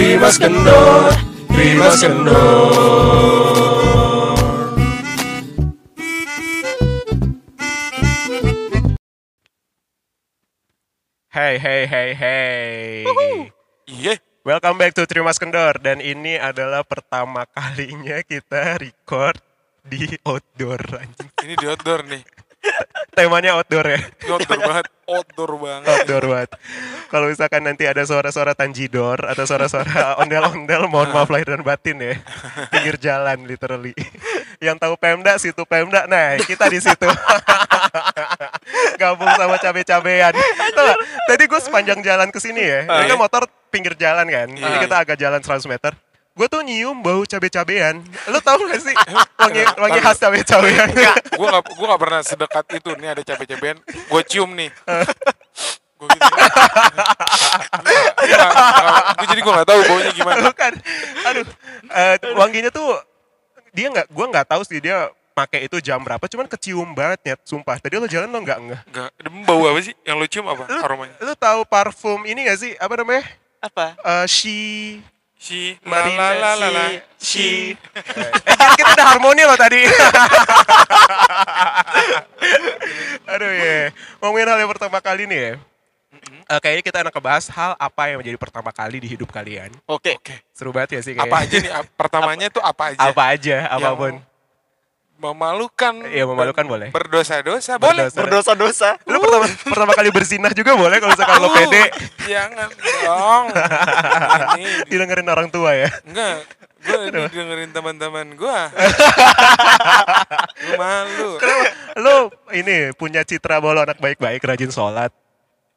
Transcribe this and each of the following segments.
Trimas Kendor, Trimas Kendor. Hey hey hey hey. Iya, Welcome back to Trimas Kendor dan ini adalah pertama kalinya kita record di outdoor anjing. ini di outdoor nih. Temanya outdoor ya. Outdoor banget, outdoor banget. Outdoor banget. Kalau misalkan nanti ada suara-suara tanjidor atau suara-suara ondel-ondel mohon maaf lahir dan batin ya. Pinggir jalan literally. Yang tahu Pemda situ Pemda. Nah, kita di situ. Gabung sama cabe-cabean. Tadi gue sepanjang jalan ke sini ya. Ini kan motor pinggir jalan kan. Ini Ah. kita agak jalan 100 meter. Gue tuh nyium bau cabe-cabean. Lo tau gak sih? Wangi, wangi khas cabe-cabean. Gue gak, gua gak pernah sedekat itu. Nih ada cabe-cabean, gue cium nih. Gue gitu. Gue jadi gue gak tahu baunya gimana. Lu kan, aduh, eh, wanginya tuh dia nggak, gua nggak tahu sih dia pakai itu jam berapa, cuman kecium banget nyet, sumpah. Tadi lo jalan lo nggak nggak. Gak, bau apa sih? Yang lu cium apa? Lu, Aromanya? lu tahu parfum ini gak sih? Apa namanya? Apa? Eh, she Si, Marina, la la la la, si, eh, kita, kita udah harmoni loh tadi. Aduh ya, ngomongin hal yang pertama kali nih ya. Eh, kayaknya kita akan ngebahas hal apa yang menjadi pertama kali di hidup kalian. Oke. Oke. Seru banget ya sih kayaknya. Apa aja nih? Pertamanya tuh apa aja? Apa aja, apa pun. Memalukan. Iya, memalukan boleh. Berdosa-dosa boleh. Berdosa. Berdosa-dosa. Lu pertama pertama kali berzinah juga boleh kalau misalkan lo Aduh, pede Jangan dong. Ini didengerin orang tua ya. Enggak, gue dengerin teman-teman gue. gue malu. Lo ini punya citra bahwa lo anak baik-baik, rajin sholat.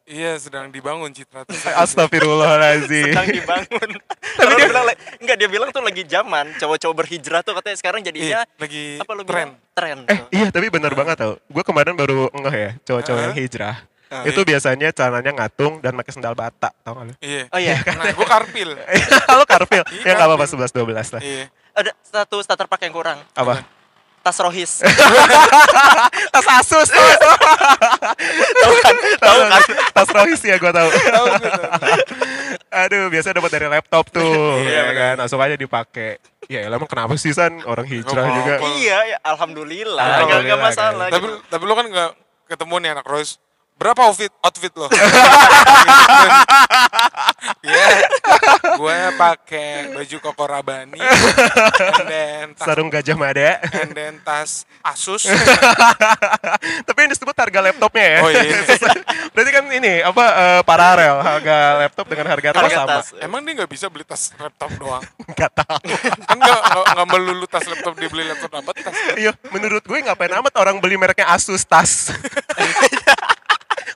Iya, sedang dibangun citra tersebut. Astagfirullahaladzim. Sedang dibangun. Tapi dia bilang enggak dia bilang tuh lagi zaman cowok-cowok berhijrah tuh katanya sekarang jadinya Iya, lagi apa lu tren. bilang? Tren. Eh iya tapi benar banget tau. Gue kemarin baru ngeh ya cowok-cowok yang hijrah. Ah, itu iya. biasanya celananya ngatung dan pakai sendal bata, tau gak lo? Iya. Oh iya. Nah, gue karpil. lo karpil, Iya, ya nggak apa-apa karpil. 11 12 lah. Iya. Ada satu starter pack yang kurang. Apa? Tas Rohis. Tas Asus, tuh. Tahu kan? Tahu kan? Tas Rohis ya gue tahu. Aduh, biasa dapat dari laptop tuh, Iya, ya kan? Langsung aja dipakai. Ya, emang kenapa sih San orang hijrah Nggak juga? Iya, ya alhamdulillah. Alhamdulillah, Enggak enggak masalah Tapi gitu. tapi lo kan nggak ketemu nih anak Rose. Berapa outfit outfit lo? Iya. gue pakai baju koko Rabani, and then tas, Sarung gajah mada. and then tas Asus. Tapi yang disebut harga laptopnya ya. Oh iya. Berarti kan ini apa eh, paralel harga laptop dengan harga tas Harga sama. tas. Emang dia nggak bisa beli tas laptop doang? Enggak tahu. Kan nggak nggak- nggak melulu tas laptop dibeli laptop dapat tas. Iya, menurut gue ngapain amat orang beli mereknya Asus tas.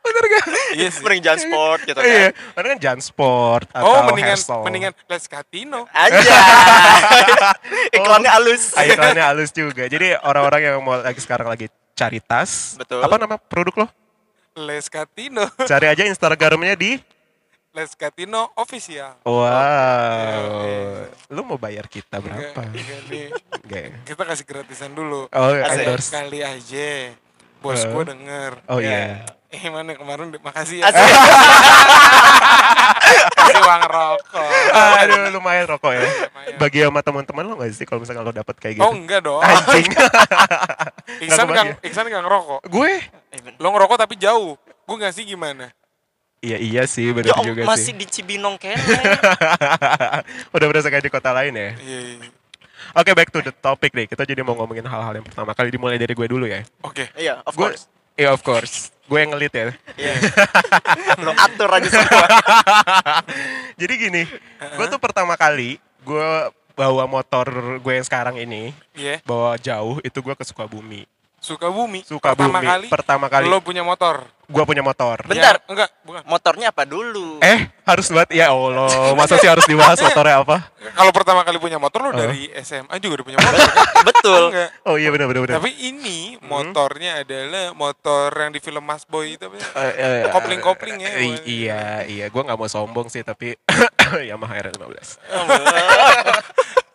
Bener gak? Iya sih. Mending jalan sport gitu kan. Iya, karena kan Jansport atau Oh mendingan Hassel. mendingan Les Catino. Aja. Iklannya halus. Ah, iklannya halus juga. Jadi orang-orang yang mau lagi sekarang lagi cari tas. Betul. Apa nama produk lo? Les Catino. Cari aja Instagramnya di Les Catino official. Wow. Lu mau bayar kita berapa? enggak. Enggak ya? Kita kasih gratisan dulu. Oh, endorse. Sekali aja. Bos Eh. gue denger. Oh iya. Eh mana kemarin makasih ya. Kasih uang rokok. Aduh, lumayan rokok ya. Lumayan. Bagi sama teman-teman lo gak sih kalau misalkan lo dapet kayak gitu? Oh enggak dong. Anjing. Iksan kan kebagi. Iksan kan ngerokok. gue. Lo ngerokok tapi jauh. Gue ngasih gimana? Iya iya sih, Ya, benar om, juga masih sih. di Cibinong kene. Udah berasa kayak di kota lain ya. Iya. iya. Oke, back to the topic deh. Kita jadi mau ngomongin hal-hal yang pertama kali dimulai dari gue dulu ya. Oke. Iya, of Gue, course. Iya of course. Gue yang ngelit ya. Iya. Lo atur aja semua. Jadi gini, gue tuh pertama kali gue bawa motor gue yang sekarang ini, Iya. bawa jauh itu gue ke Sukabumi. Sukabumi. Sukabumi. Pertama kali. Pertama kali. Lo punya motor. Gue punya motor. Bentar. Ya, enggak, bukan. Motornya apa dulu? Eh, harus buat ya Allah, masa sih harus dibahas motornya apa? Kalau pertama kali punya motor lo Oh. dari SMA juga udah punya motor kan? Betul. Enggak. Oh iya benar benar benar. Tapi ini motornya adalah motor yang di film Mas Boy itu apa ya? Eh, eh, Kopling-kopling ya, eh, iya, iya. Gue nggak mau sombong sih, tapi Yamaha R15.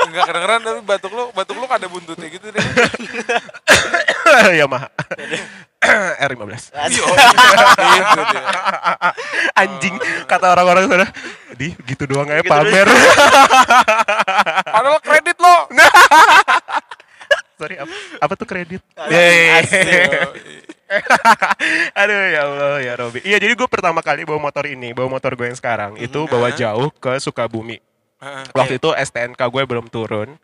Enggak kedengeran tapi batuk lo, batuk lo ada buntutnya gitu deh. Yamaha. R15. Iya, dia. Anjing kata orang-orang sana. Di gitu doang aja Gitu pamer. Padahal kredit lo. Sorry apa, apa tuh kredit? Asik. Aduh ya Allah ya Robi. Iya jadi gue pertama kali bawa motor ini, bawa motor gue yang sekarang itu bawa jauh ke Sukabumi. Heeh. Waktu itu STNK gue belum turun.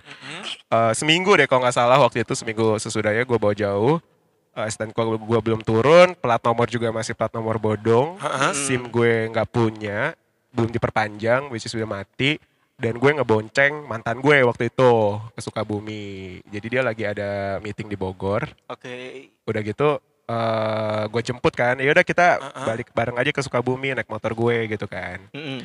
Eh, seminggu deh kalau nggak salah waktu itu seminggu sesudahnya gue bawa jauh. Eh, STNK gue, belum turun, plat nomor juga masih plat nomor bodong. Heeh. SIM gue nggak punya, belum diperpanjang, which is udah mati. Dan gue ngebonceng mantan gue waktu itu ke Sukabumi. Jadi dia lagi ada meeting di Bogor. Oke. Udah gitu eh gue jemput kan. Ya udah kita Heeh. balik bareng aja ke Sukabumi naik motor gue gitu kan Mm-mm.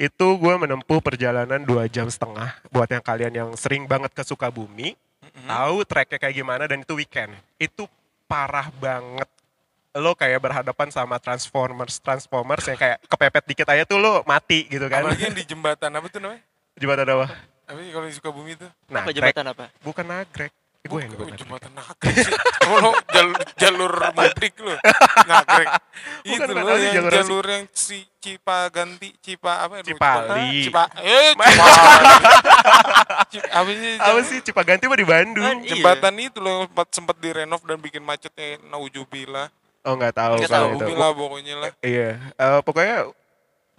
Itu gue menempuh perjalanan dua jam setengah buat yang kalian yang sering banget ke Sukabumi tahu treknya kayak gimana dan itu weekend itu parah banget lo kayak berhadapan sama Transformers Transformers yang kayak kepepet dikit aja tuh lo mati gitu kan Apalagi yang di jembatan apa tuh namanya? jembatan apa Apa sih kalau di Sukabumi itu? nah Apa jembatan apa? bukan nagrek gue yang bukan jembatan nagrek sih. Lo jalur, jalur mudik lo. Nagrek. Itu lo yang jalur jalur, yang si Cipa ganti Cipa apa? Aduh, Cipali. Cipa. Eh, Cipali. Cip- apa sih? apa sih Cipaganti mah di Bandung Kan, iya. Jembatan itu loh sempat sempat direnov dan bikin macetnya naujubillah. oh nggak tahu Nggak kalau tahu. itu Naujubillah pokoknya lah. iya Eh, pokoknya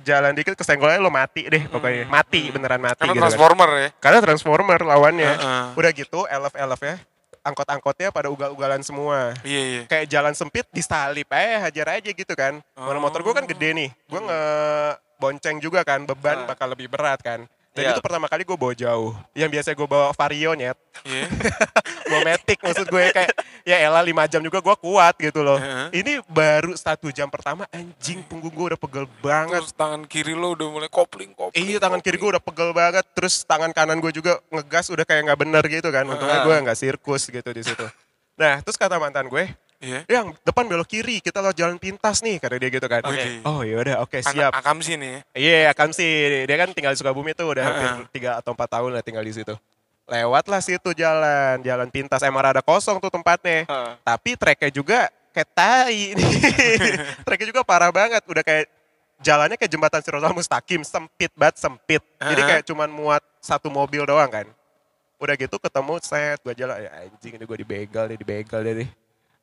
jalan dikit kesenggol aja lo mati deh pokoknya mati beneran mati Karena gitu kan. transformer ya. Karena Transformer lawannya. Heeh. Udah gitu elf-elf ya. Angkot-angkotnya pada ugal-ugalan semua. Iya iya. Kayak jalan sempit disalip eh hajar aja gitu kan. Mana motor gue kan gede nih. Gue nge bonceng juga kan. Beban bakal lebih berat kan. Dan Iya. itu pertama kali gue bawa jauh. Yang biasa gue bawa Vario nyet. Iya. Bawa Matic maksud gue kayak ya elah 5 jam juga gue kuat gitu loh. Heeh. Ini baru satu jam pertama anjing punggung gue udah pegel banget. Terus tangan kiri lo udah mulai kopling kopling. Iya tangan kiri gue udah pegel banget, terus tangan kanan gue juga ngegas udah kayak nggak bener gitu kan. Untungnya gue nggak sirkus gitu di situ. Nah terus kata mantan gue, Iya. yang depan belok kiri, kita lewat jalan pintas nih, kata dia gitu kan. Oke. Oh yaudah, oke Anak siap. akam sih nih. ya. Iya, akan sih. Dia kan tinggal di Sukabumi tuh udah hampir tiga atau empat tahun lah tinggal di situ. Lewatlah situ jalan, jalan pintas. Emang rada kosong tuh tempatnya. Heeh. Tapi treknya juga kayak tai nih. treknya juga parah banget. Udah kayak jalannya kayak jembatan Sirotol Mustaqim, sempit banget, sempit. Jadi Heeh. kayak cuman muat satu mobil doang kan. Udah gitu ketemu set, gue jalan, ya anjing ini gue dibegal deh, dibegal deh. nih.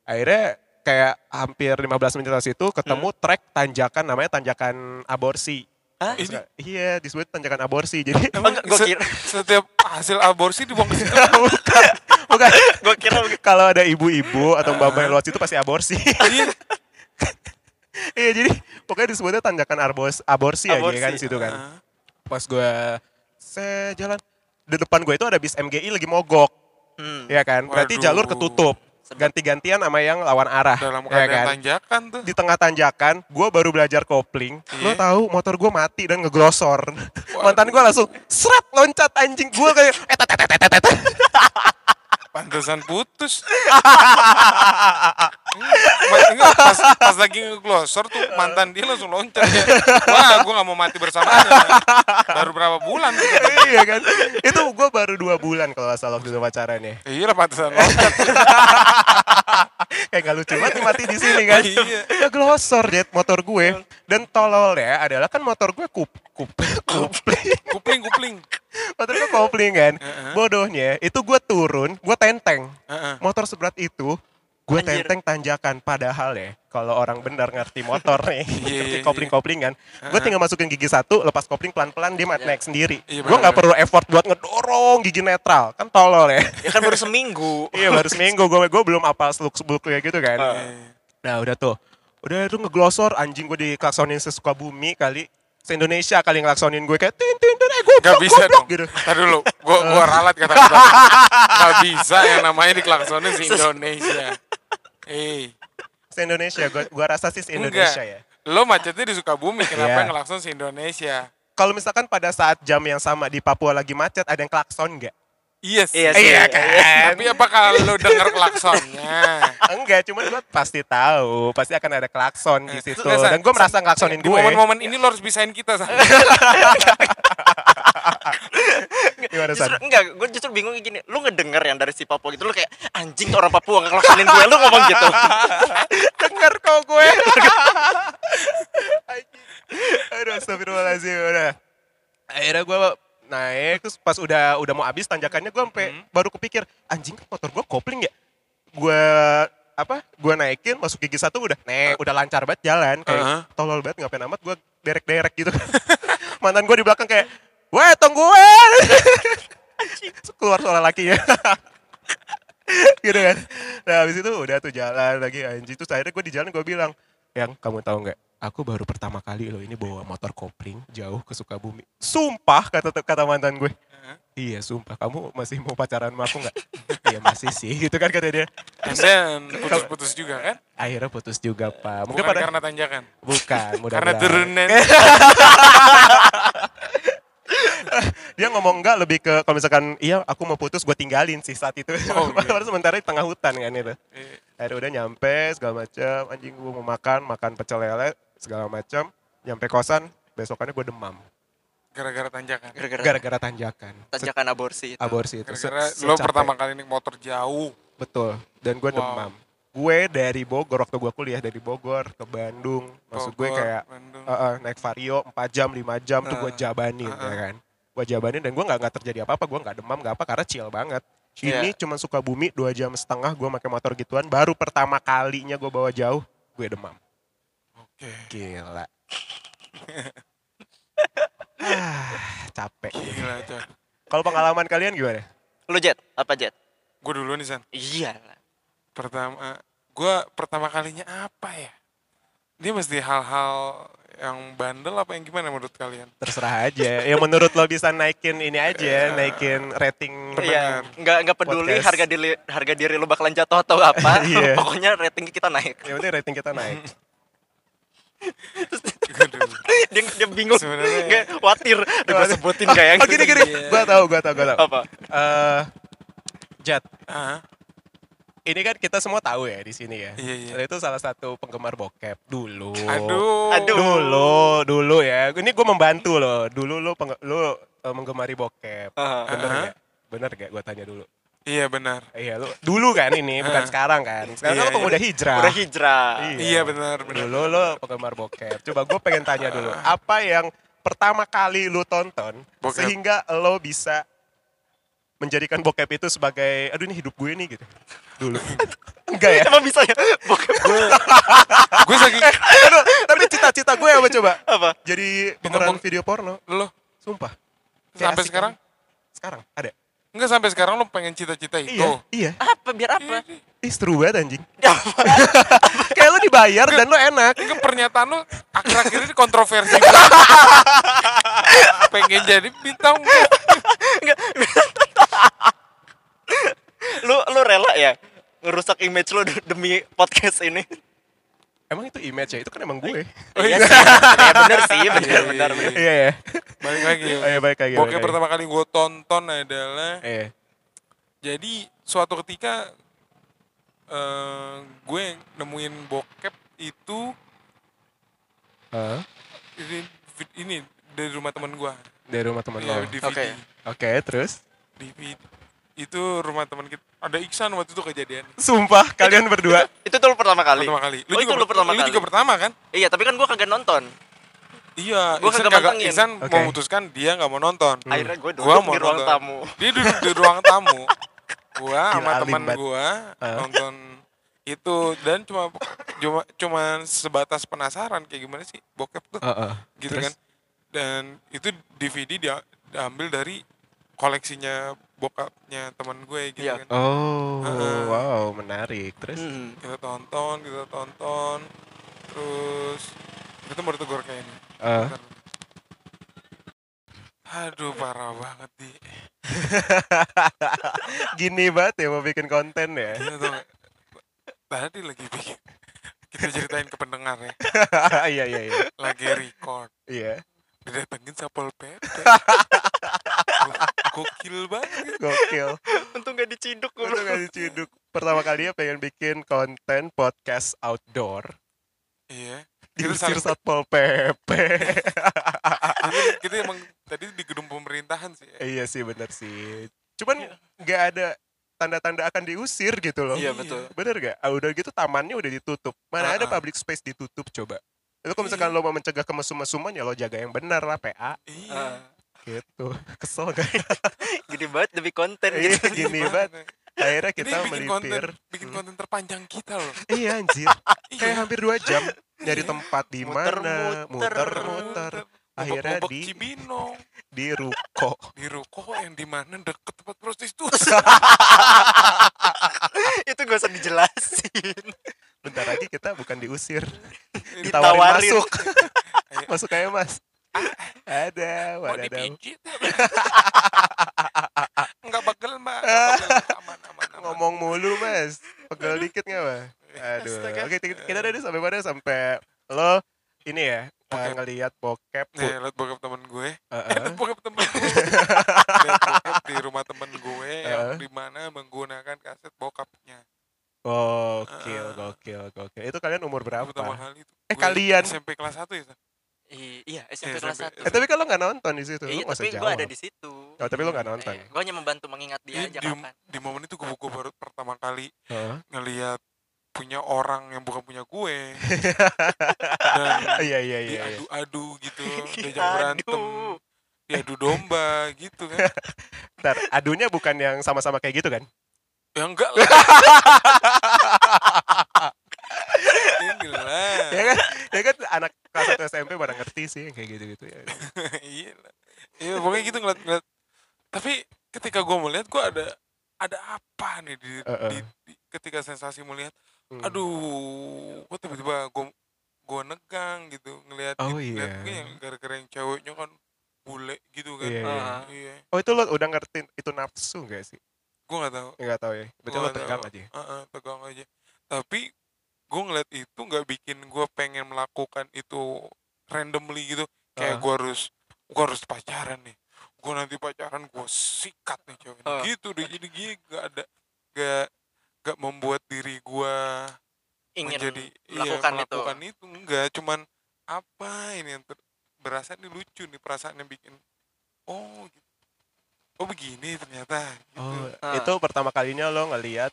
Akhirnya kayak hampir 15 menit dari situ ketemu trek tanjakan namanya tanjakan aborsi. Hah? Iya, disebut tanjakan aborsi. Jadi Emang gue Se- kira, Setiap hasil aborsi dibuang ke situ. bukan, bukan. gue kira Kalau ada ibu-ibu atau mbak-mbak yang lewat situ pasti aborsi. Iya. Iya, jadi pokoknya disebutnya tanjakan arbos, aborsi, aja Aborsi, kan di situ kan. Heeh. Pas gue saya jalan di depan gue itu ada bis MGI lagi mogok, Hmm. ya kan? Berarti Waduh. jalur ketutup. Ganti-gantian sama yang lawan arah, Dalam ya kan? tanjakan tuh. Di tengah tanjakan, gue baru belajar kopling. Lo Iya. tahu motor gue mati dan ngeglosor. Mantan gue langsung seret loncat anjing gue kayak eh tet, tet, tet, tet, tet. Pantesan putus. Pas, pas lagi ngeglosor tuh mantan dia langsung loncat ya. Wah, gue gak mau mati bersamanya. Baru berapa bulan tuh. iya kan? Itu gue baru dua bulan kalau salah waktu itu pacarannya. Iya lah pantesan loncat. Kayak gak lucu banget mati di sini kan. Iya. Ya glosor jet motor gue. Dan tolol ya adalah kan motor gue kup kup kupling. Kupling, kupling. motor gue kopling kan. Bodohnya itu gue turun, gue tenteng. Motor seberat itu gue tenteng tanjakan padahal ya kalau orang benar ngerti motor nih Iya, ngerti iya, kopling-koplingan gue tinggal masukin gigi satu lepas kopling pelan-pelan dia naik sendiri. Iya, gue nggak perlu effort buat ngedorong gigi netral kan tolol ya. Ya kan baru seminggu. iya baru seminggu gue gue belum apal seluk seluk kayak gitu kan. Eh, nah udah tuh. Udah itu ngeglosor anjing gue diklaksonin sesuka bumi kali se Indonesia kali ngelaksonin gue kayak tin tin tin eh goblok Gak bisa goblok dong. gitu. Ntar dulu, gua, gua ralat kata-kata. Gak bisa yang namanya diklaksonin si Indonesia. Eh, se Indonesia gue gue rasa sih se enggak. Indonesia ya Lo macetnya di Sukabumi, kenapa Iya. ngelakson si Indonesia? kalau misalkan pada saat jam yang sama di Papua lagi macet ada yang klakson nggak Iya sih. Iya sih. Iya kan? Tapi apa kalau denger klaksonnya? Enggak, cuman gue pasti tahu, pasti akan ada klakson di situ. Eh, Sa- Dan gue merasa ngelaksonin gue. momen-momen ini lo harus bisain kita. Gimana? Justru enggak, gue justru bingung gini. Lu ngedenger yang dari si Papua gitu lu kayak anjing tuh orang Papua ngelaksanin gue. Lu ngomong gitu. Denger kok gue. Anjing. Aduh astagfirullahaladzim udah. Akhirnya gue naik terus pas udah udah mau habis tanjakannya gue sampai Hmm. baru kepikir anjing kan motor gue kopling ya. Gue apa? Gue naikin masuk gigi satu udah nek udah lancar banget jalan kayak Uh-huh. tolol banget ngapain amat gue derek-derek gitu. Mantan gue di belakang kayak, "Weh, tungguin." Keluar suara lakinya. gitu kan. Nah habis itu udah tuh jalan lagi anjing. Terus akhirnya gue di jalan gue bilang, yang kamu tahu nggak? Aku baru pertama kali loh ini bawa motor kopling jauh ke Sukabumi. Sumpah kata kata mantan gue. Iya sumpah kamu masih mau pacaran sama aku nggak? Iya masih sih gitu kan kata dia. Then putus-putus juga kan? Akhirnya putus juga pak. Mungkin Bukan pada karena tanjakan. bukan mudah Karena turunan. dia ngomong enggak lebih ke kalau misalkan iya aku mau putus gue tinggalin sih saat itu. Oh, iya. Padahal sementara di tengah hutan kan itu. Eh, akhirnya udah nyampe segala macam anjing gue mau makan makan pecel lele segala macam nyampe kosan besokannya gue demam Gara-gara tanjakan. Gara-gara gara-gara tanjakan Se- tanjakan aborsi itu. aborsi itu Se- Gara-gara lo pertama kali naik motor jauh. betul dan gue Wow. demam gue dari Bogor waktu gue kuliah dari Bogor ke Bandung maksud gue Bogor, kayak Bandung. eh, eh, naik vario 4 jam 5 jam tuh gue jabanin eh, ya kan gue jabanin dan gue nggak nggak terjadi apa-apa gue nggak demam nggak apa karena chill banget ini Iya. cuma suka bumi dua jam setengah gue pakai motor gituan baru pertama kalinya gue bawa jauh gue demam. Gila. ah, capek. Gila coy. Kalau pengalaman kalian gimana? Lu Jet, apa Jet? Gue dulu nih San. Iya. Pertama, gue pertama kalinya apa ya? Dia mesti hal-hal yang bandel apa yang gimana menurut kalian? Terserah aja. Yang menurut lo bisa naikin ini aja, naikin rating. Iya, nggak nggak peduli Podcast. harga diri harga diri lu bakalan jatuh atau apa. Iya. Pokoknya rating kita naik. Yang penting rating kita naik. Dia dia bingung. Sebenarnya- Nggak, khawatir. Udah gue sebutin gak yang Oh gini gini, gua tahu, gua tahu, gua tahu. Apa? Eh, Jat, Ah, ini kan kita semua tahu ya di sini ya. Iya, iya. Itu salah satu penggemar bokep dulu. aduh. Aduh. Dulu, dulu ya. Ini gue membantu loh. Dulu lo lo eh, menggemari bokep. Aha. Bener Aha. gak? Bener gak? Gue tanya dulu. Iya benar. Iya lu dulu kan ini bukan sekarang kan. Sekarang Iya, kan lo iya. udah hijrah. Udah hijrah. Iya benar benar. Dulu lo penggemar bokep. Coba gue pengen tanya dulu, apa yang pertama kali lu tonton Bokep. sehingga lo bisa menjadikan bokep itu sebagai aduh ini hidup gue nih gitu. Dulu. Enggak ya? Emang bisa ya? Bokep Gue saking Aduh, tapi cita-cita gue apa coba? apa? Jadi pemeran video porno. lo Sumpah. Kayak sampai asik sekarang kan? Sekarang ada. Enggak sampai sekarang lo pengen cita-cita itu. Iya, iya. Apa? Biar apa? Ih, seru banget anjing. Apa? Kayak lo dibayar dan lo enak. Enggak pernyataan lo akhir-akhir ini kontroversi pengen jadi bintang lu lu rela ya ngerusak image lu de- demi podcast ini? Emang itu image ya? Itu kan emang gue. Iya sih. Ya bener sih, bener bener. bener. Iya ya. balik lagi. Oh, iya, balik lagi, lagi. pertama kali gue tonton adalah Iya. jadi suatu ketika eh gue nemuin bokep itu Hah? ini, ini dari rumah teman gue. Dari rumah teman Iya, lo. DVD. Oke. Oke, terus? DVD. Itu rumah teman kita. Ada Iksan waktu itu kejadian. Sumpah, kalian berdua. Itu tuh lu pertama kali. Pertama kali. oh, itu lu pertama lu kali. juga pertama kan? Iya, tapi kan gua kagak nonton. Iya, Gua Iksan kagak kagak mantengin. Iksan Oke. memutuskan dia nggak mau nonton. Akhirnya gue duduk Gua mau di ruang nonton. tamu. Dia duduk di ruang tamu. Gua sama teman gua nonton itu dan cuma cuma cuma sebatas penasaran kayak gimana sih bokep tuh Heeh. gitu Terus? kan. Dan itu DVD dia diambil dari koleksinya bokapnya teman gue gitu Iya. kan. Oh, Heeh. wow, menarik. Terus? Hmm. Kita tonton, kita tonton. Terus itu baru tegur kayak ini. Bentar. Aduh parah banget di. Gini banget ya mau bikin konten ya. Iya? Tadi lagi bikin. Kita ceritain ke pendengar ya. Iya, iya, iya. Lagi record. Iya, Didatengin Sapol PP. Gokil banget. gokil. Untung gak diciduk gue. gak diciduk. Pertama kalinya pengen bikin konten podcast outdoor. Iya. Diusir Satpol PP. Kita emang tadi di gedung pemerintah pemerintahan sih. Ya. Iya sih bener sih. Cuman nggak ada tanda-tanda akan diusir gitu loh. Iya, betul. Bener gak? Ah, udah gitu tamannya udah ditutup. Mana ada Ah, ah. public space ditutup coba. Itu kalau misalkan lo mau mencegah kemesum-mesuman ya lo jaga yang benar lah PA Iya. Ah, gitu. Kesel kan? gede banget demi konten Iya, gitu. gini banget. Akhirnya Ini kita bikin konten, melipir. bikin Hmm. konten terpanjang kita loh. Iya anjir. Kayak Iya. hampir dua jam nyari tempat di mana, Muter-muter. Akhirnya di Cibinong, di ruko. di ruko yang di mana deket tempat prostitusi. itu gak usah dijelasin. Bentar lagi kita bukan diusir, Ditawarin. masuk. Ayo. masuk aja mas. Ada, Mau ada. dipijit. Enggak bagel mbak. Nggak. Aman, aman, aman. Ngomong mulu mas, pegel dikit nggak mas? Aduh, Astaga. oke kita kita tadi sampai mana sampai lo ini ya Bokep. ngelihat bokep Nih, liat bokap temen gue. Uh, Eh, uh. bokap temen gue. Liat bokap di rumah temen gue yang Uh. di mana menggunakan kaset bokapnya. Gokil, Uh. gokil, gokil. Itu kalian umur Pertama berapa? kali itu. Eh, Gue kalian? SMP kelas 1 ya? Sam? I- Iya, SMP Iya, kelas SMP. 1. Eh tapi kalau nggak nonton di situ, Iya, tapi gue jawab. ada di situ. Oh, tapi lu nggak nonton. Eh, gue hanya membantu mengingat dia Iya, aja di, kapan. di momen itu gue, gue baru pertama kali Heeh. ngelihat punya orang yang bukan punya gue dan Iya iya iya. iya. diadu-adu gitu diajak berantem diadu domba gitu kan Ntar, adunya bukan yang sama-sama kayak gitu kan? Ya enggak lah ini lah Ya kan? Ya kan anak kelas 1 SMP pada ngerti sih kayak gitu-gitu ya. iya lah iya pokoknya gitu ngeliat, ngeliat tapi ketika gue melihat gue ada ada apa nih di, Uh-uh. di- di- ketika sensasi melihat Hmm. aduh gue tiba-tiba gue gue negang gitu ngelihat Oh, ngeliat iya. mungkin yang gara-gara yang ceweknya kan bule gitu kan Iya, iya. Ah. iya Oh itu lo udah ngerti itu nafsu gak sih? Gue nggak tahu Enggak tahu ya. Berarti Gua lo nggak tegang tahu. aja. Heeh, tegang aja tapi gue ngeliat itu nggak bikin gue pengen melakukan itu randomly gitu kayak Ah. gue harus gue harus pacaran nih gue nanti pacaran gue sikat nih cewek ini. Ah. gitu deh jadi gini gak ada gak gak membuat diri gue Ingin menjadi melakukan, iya, itu. melakukan itu enggak cuman apa ini yang ter- berasa nih lucu nih perasaannya bikin oh gitu oh begini ternyata gitu. Oh, Ah. itu pertama lo ngelihat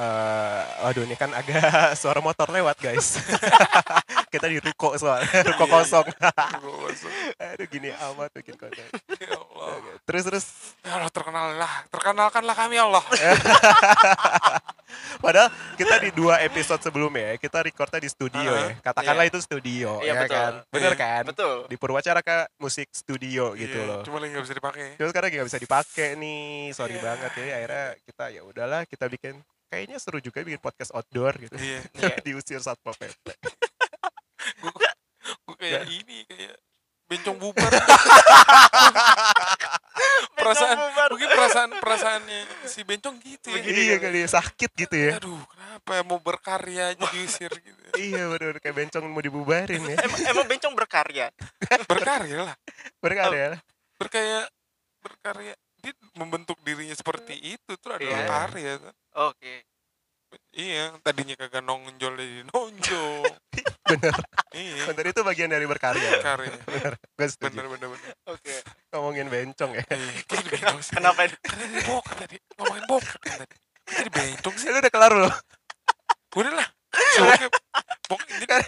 eh waduh ini kan agak suara motor lewat guys. Kita di ruko soalnya, ruko Iya, kosong. Gua masuk, Aduh gini amat bikin konten. ya Allah Terus terus ya Allah terkenal lah terkenalkanlah kami ya Allah Padahal kita di dua episode sebelumnya ya, kita recordnya di studio ya. Katakanlah Iya. itu studio Iya, ya betul. kan. Bener Iya, kan? Betul. Di Purwacaraka Musik Studio gitu Iya, loh. cuma lagi nggak bisa dipakai Terus sekarang nggak bisa dipakai nih, sorry Iya. banget ya. Akhirnya kita ya udahlah kita bikin kayaknya seru juga bikin podcast outdoor gitu. iya Iya. Diusir satpol pp. gue gue kayak ini kayak bencong bubar perasaan bubar. mungkin perasaan perasaannya si bencong gitu ya iya kali ya, sakit gitu ya. aduh kenapa ya mau berkarya aja diusir gitu iya bener kayak bencong mau dibubarin ya. Emang, emang bencong berkarya. berkarya lah Berkarya. berkarya berkarya dia membentuk dirinya seperti itu tuh adalah Iya. karya kan. Oke. Iya tadinya kagak nonjol jadi nonjol Bener. iya Bener itu bagian dari berkarya. karya Gue setuju. bener bener bener Oke. Ngomongin bencong ya. Iya? Kenapa ini? Kan tadi ngomongin kan tadi jadi bencong sih Lu udah kelar loh. udah lah. Bok, jadi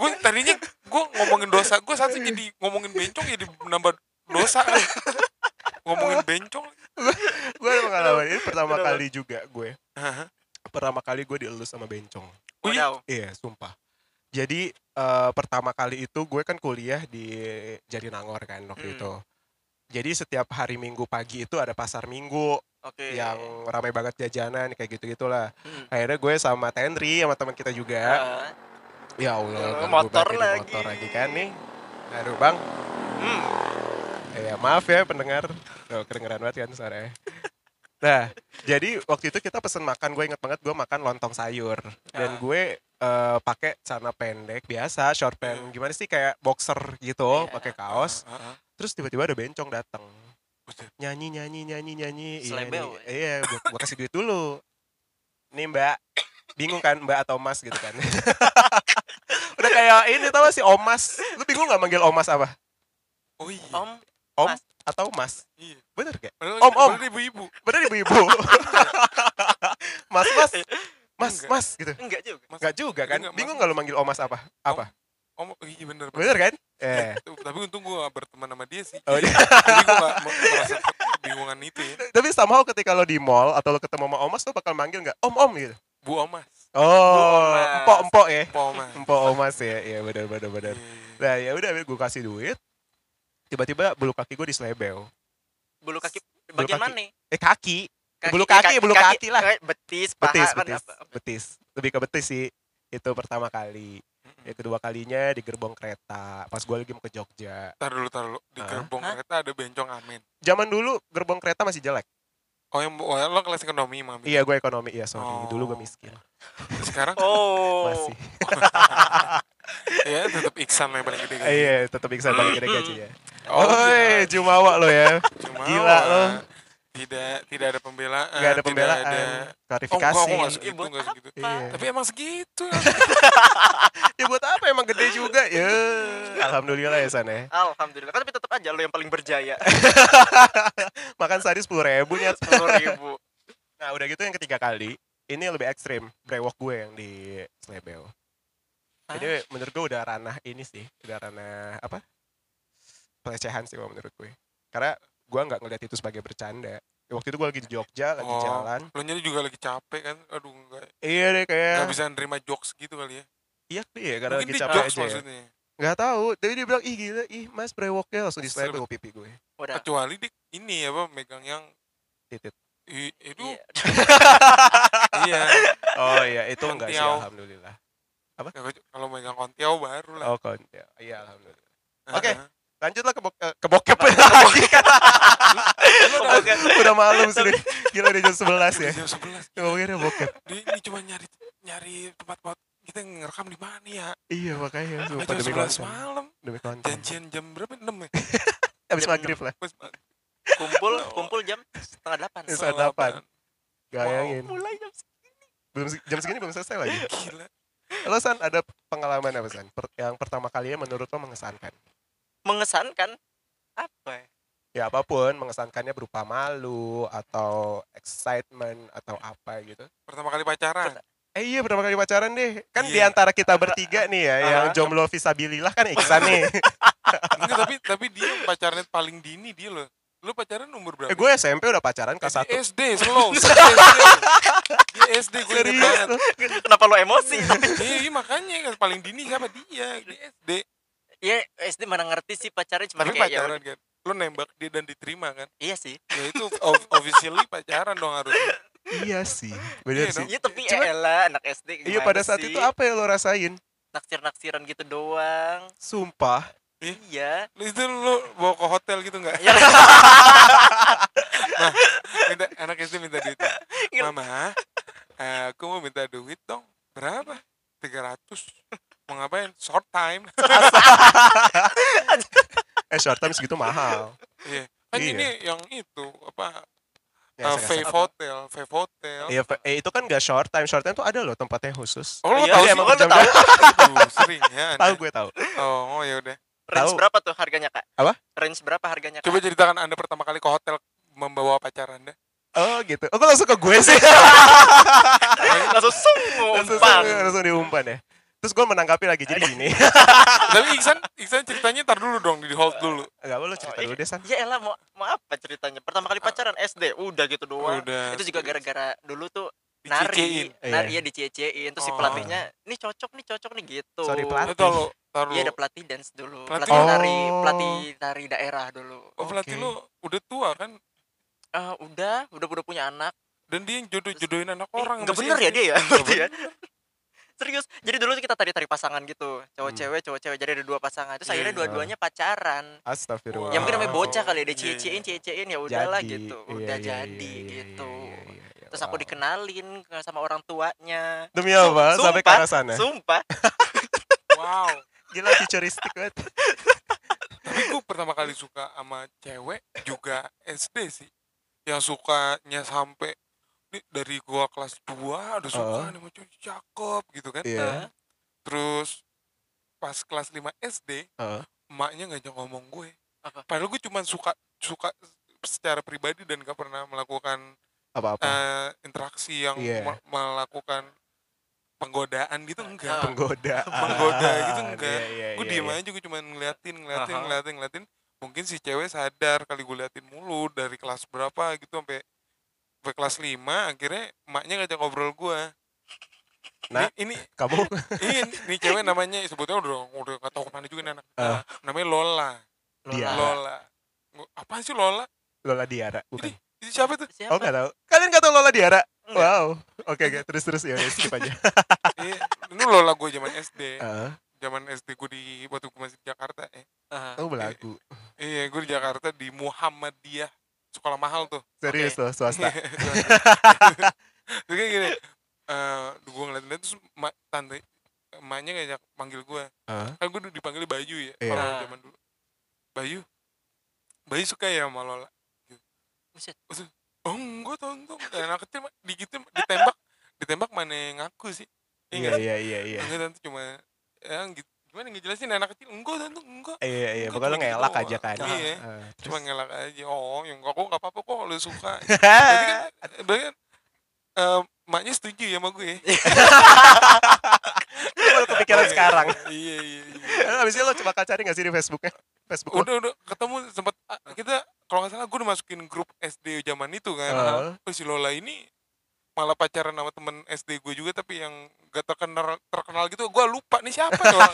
gue tadinya gue ngomongin dosa gue satu jadi ngomongin bencong jadi nambah dosa ngomongin bencong gue ada pengalaman ini pertama Kenapa? kali juga gue. Hah? Pertama kali gue dielus sama bencong. Oh iya? Iya, sumpah. Jadi eh, pertama kali itu gue kan kuliah di Jatinangor kan waktu Hmm. itu. Jadi setiap hari Minggu pagi itu ada pasar Minggu Oke. yang ramai banget jajanan kayak gitu-gitulah. Hmm. Akhirnya gue sama Tenri sama teman kita juga. Ah. Ya Allah, Eh, ganggu motor lagi. motor lagi kan nih. Aduh bang, Hmm. ya maaf ya pendengar. Tuh, kedengeran banget kan suaranya. Nah, jadi waktu itu kita pesen makan, gue inget banget gue makan lontong sayur. Dan Ah. gue eh, pakai celana pendek biasa, short pant. Gimana sih kayak boxer gitu, Iya. pakai kaos. Ah, ah, ah. Terus tiba-tiba ada bencong datang. Nyanyi, nyanyi, nyanyi, nyanyi. Iya, Selebel, nih. iya gue, gue kasih duit dulu. Nih mbak, bingung kan mbak atau mas gitu kan. Udah kayak ini tau gak sih omas. Lu bingung gak manggil omas apa? oh iya Om. Om Mas. Atau mas Iya. bener gak Padahal Om, om. padahal ibu-ibu. bener ibu-ibu mas mas mas Enggak. mas gitu Enggak juga. Mas- Nggak juga kan Enggak, bingung Mas. lo manggil omas apa apa Om, iya bener. bener kan eh Tapi untung gue berteman sama dia sih. Oh, iya. Jadi gue gak merasa kebingungan itu ya. tapi somehow ketika lo di mall atau lo ketemu sama omas lo bakal manggil nggak om om gitu Bu Omas. oh empok empok ya Po Omas. empok omas ya iya bener bener bener Iya. nah ya udah gue kasih duit tiba-tiba bulu kaki gue diselebel Bulu kaki Bulu bagian kaki. mana? eh kaki Bulu kaki, bulu kaki lah. eh, Betis, paha betis kan betis apa? betis lebih ke betis sih itu pertama kali yang kedua kalinya di gerbong kereta pas gue lagi mau ke Jogja Tar dulu, tar dulu. Di Hah? gerbong Hah? kereta ada bencong amin. zaman dulu gerbong kereta masih jelek Oh, yang oh, lo kelas ekonomi, Mami. iya gue ekonomi iya sorry Oh. dulu gue miskin Sekarang Oh. masih ya tetap Iksan yang paling gede kan. iya tetap bisa balik gede gajinya Oh, Oi, iya. jumawa lo ya Cuma gila lo. Tidak tidak ada pembelaan. nggak ada tidak pembelaan ada- Oh, klarifikasi enggak, enggak Iya, segitu, enggak segitu. Iya. Tapi emang segitu ya. ya buat apa emang gede juga ya alhamdulillah ya san ya Alhamdulillah. Kan tapi tetap aja lo yang paling berjaya. makan sehari sepuluh ribu nih Sepuluh ribu. nah udah gitu yang ketiga kali ini lebih ekstrim brewok gue yang di Slebel Jadi menurut gue udah ranah ini sih, udah ranah apa? Pelecehan sih kalau menurut gue. Karena gue nggak ngeliat itu sebagai bercanda. Waktu itu gue lagi di Jogja, lagi Oh. jalan. Lo nyari juga lagi capek kan. Aduh, enggak. Iya deh kayak Enggak bisa nerima jokes gitu kali ya. iya iya karena Mungkin lagi capek aja. Ya. maksudnya. Gak tahu, tapi dia bilang ih gila, ih mas brewoknya langsung di slebel pipi gue. Udah. Kecuali di ini apa megang yang Titit. i- itu Iya. iya. Oh iya, itu enggak sih alhamdulillah. Ya, Kalau megang kontiau baru lah. Oh kon, ya, iya alhamdulillah. oke. Heeh. Lanjutlah ke, bo- eh, ke bokep lagi udah malam sudah. Gila udah jam 11 ya. Jam 11. Ngomongin bokep. Dia ini cuma nyari nyari tempat-tempat kita ngerekam di mana ya? Iya makanya Jam sumpah demi 11 konten. malam. Demi konten. Janjian jam berapa? 6 ya? Habis Jam maghrib lah. Kumpul, kumpul jam setengah delapan. Setengah delapan. Gayangin. Mulai jam Belum se- jam segini belum selesai lagi. Gila. Lo San ada pengalaman apa San? Per- yang pertama kalinya menurut lo mengesankan? mengesankan apa ya? Ya apa pun, mengesankannya berupa malu atau excitement atau apa gitu. Pertama kali pacaran. Eh iya pertama kali pacaran deh. Kan Iya. di antara kita bertiga nih ya, yang Ah. jomblo visabilillah kan Iksan nih. Enggak, tapi tapi dia pacarnya paling dini dia loh. Lu pacaran umur berapa? eh gue SMP udah pacaran kelas Eh, satu. dia SD, slow. SD. Dia SD gue inget lo? Kenapa lo emosi? Iya, iya, makanya kan paling dini siapa dia? Dia SD. ya SD mana ngerti sih pacarnya cuma Tapi kayak ya pacaran kan. Lu nembak dia dan diterima kan? Iya sih. Ya itu of- officially pacaran dong harusnya. Iya sih, bener Iya sih. Iya tapi Cuma- elah anak SD Iya pada saat sih? itu apa yang lo rasain? naksir-naksiran gitu doang. Sumpah. Iya. Itu lu bawa ke hotel gitu enggak? Ya, Nah, minta, anak SD minta duit. Mama, eh, aku mau minta duit dong. Berapa? 300. Mau ngapain? Short time. Eh short time segitu mahal. Iya. Kan Iya. ini yang itu apa? Ya, eh, Fave Hotel, Fave Hotel. Iya, eh, itu kan gak short time. Short time tuh ada loh tempatnya khusus. Oh, lu Iya, tahu iya, sih? emang jam- tahu. Aduh, sering ya. Tahu gue tahu. Oh, oh ya udah. Range Tahu. berapa tuh harganya, Kak? Apa? Range berapa harganya, Kak? Coba ceritakan Anda pertama kali ke hotel membawa pacar Anda. Oh gitu. Oh, kok langsung ke gue sih? langsung sung langsung, umpan. langsung diumpan ya. Terus gue menanggapi lagi. Jadi gini. Tapi Iksan, Iksan ceritanya tar dulu dong, di hold dulu. Gak apa lu cerita Oh, dulu deh, San. Ya elah mau mau apa ceritanya? Pertama kali pacaran SD, udah gitu doang. Udah. Itu juga gara-gara dulu tuh nari, Dicecein. nari Iya. ya dicie-ciein terus si Oh. pelatihnya, "Ini cocok nih, cocok nih" gitu. Sorry, pelatih. Taruh. Iya ada pelatih dance dulu, Pelatih- pelatih, nari, Oh. pelatih nari daerah dulu. Oh, pelatih Oke. lu udah tua kan? Eh, udah, udah udah punya anak. Dan dia yang jodoh-jodohin anak Eh, orang. nggak bener ya dia ya? Berarti ya? Serius. Jadi dulu kita tari-tari pasangan gitu. Cowok Hmm. cewek, cowok cewek. Jadi ada dua pasangan. Terus Iya, akhirnya iya. dua-duanya pacaran. Astagfirullah. Ya mungkin namanya Wow. bocah kali ya, dia Iya. cie-ciein, cie-ciein ya udahlah Jadi, gitu. iya, Udah iya, jadi iya, iya, gitu. iya, iya, iya, Terus aku wow. dikenalin ke- sama orang tuanya. Demi apa? Sum- Sampai ke sumpah, arah sana. Sumpah. Wow. Gila futuristik banget. Tapi gue pertama kali suka sama cewek juga SD sih. Yang sukanya sampai nih dari gua kelas 2 udah suka nih sama cewek cakep gitu kan. Iya. Terus pas kelas 5 SD, Heeh. emaknya ngajak ngomong gue. Apa? Padahal gue cuma suka suka secara pribadi dan gak pernah melakukan Apa-apa. eh, interaksi yang Iya. me- melakukan penggodaan gitu enggak Penggoda. menggoda gitu enggak Iya, iya, gue iya, diem iya. aja gue cuma ngeliatin ngeliatin Aha. ngeliatin ngeliatin mungkin si cewek sadar kali gue liatin mulu dari kelas berapa gitu sampai sampai kelas 5 akhirnya emaknya ngajak ngobrol gue Nah. ini, ini Kamu ini, ini cewek namanya sebetulnya udah udah gak tau ke mana juga nih anak Ah. namanya Lola Dia. Lola apa sih Lola Lola Diara, bukan? itu siapa tuh Siapa? Oh, enggak tahu. Kalian enggak tahu Lola Diara? Enggak. Wow. Oke, oke. Terus terus ya, udah, skip aja. Iya, ini Lola gue zaman SD Heeh. Zaman SD gue di waktu gue masih di Jakarta eh Aha. Oh, belagu. iya gue di Jakarta di Muhammadiyah sekolah mahal tuh Serius loh, swasta. Terus kayak gini, eh gue ngeliat-ngeliat terus ma, tante emaknya ngajak panggil gue. Heeh. Kan gue dipanggil Bayu ya, Iya. kalau zaman dulu. Bayu, Bayu suka ya sama Lola. Buset. Oh enggak tonton, kayak anak kecil mah digituin ditembak, ditembak mana yang ngaku sih? Iya, iya, iya, iya. Enggak tante cuma ya gitu. Gimana ngejelasin anak kecil? Enggak tante, enggak. Iya, iya. Enggak, Pokoknya lo gitu ngelak doang. aja kan. Iya. Heeh. Cuma ngelak aja. Oh, yang kok enggak apa-apa kok lu suka. Berarti kan, berarti kan eh, maknya setuju ya sama gue. Lu baru kepikiran sekarang. Iya, iya, iya. Eh, Habis itu lo coba cari gak sih di Facebooknya? Facebook lo? Udah, udah ketemu sempat kita kalau nggak salah gue udah masukin grup SD zaman itu kan. Heeh. Oh, si Lola ini malah pacaran sama temen SD gue juga tapi yang gak terkenal terkenal gitu gue lupa nih siapa ya